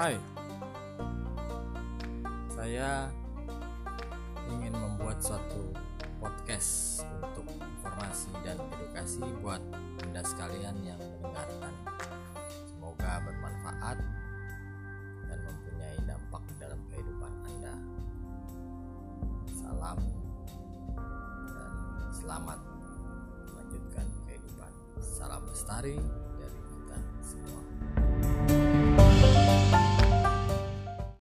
Hai, saya ingin membuat suatu podcast untuk informasi dan edukasi buat anda sekalian yang mendengarkan. Semoga bermanfaat dan mempunyai dampak dalam kehidupan anda. Salam dan selamat melanjutkan kehidupan. Salam lestari.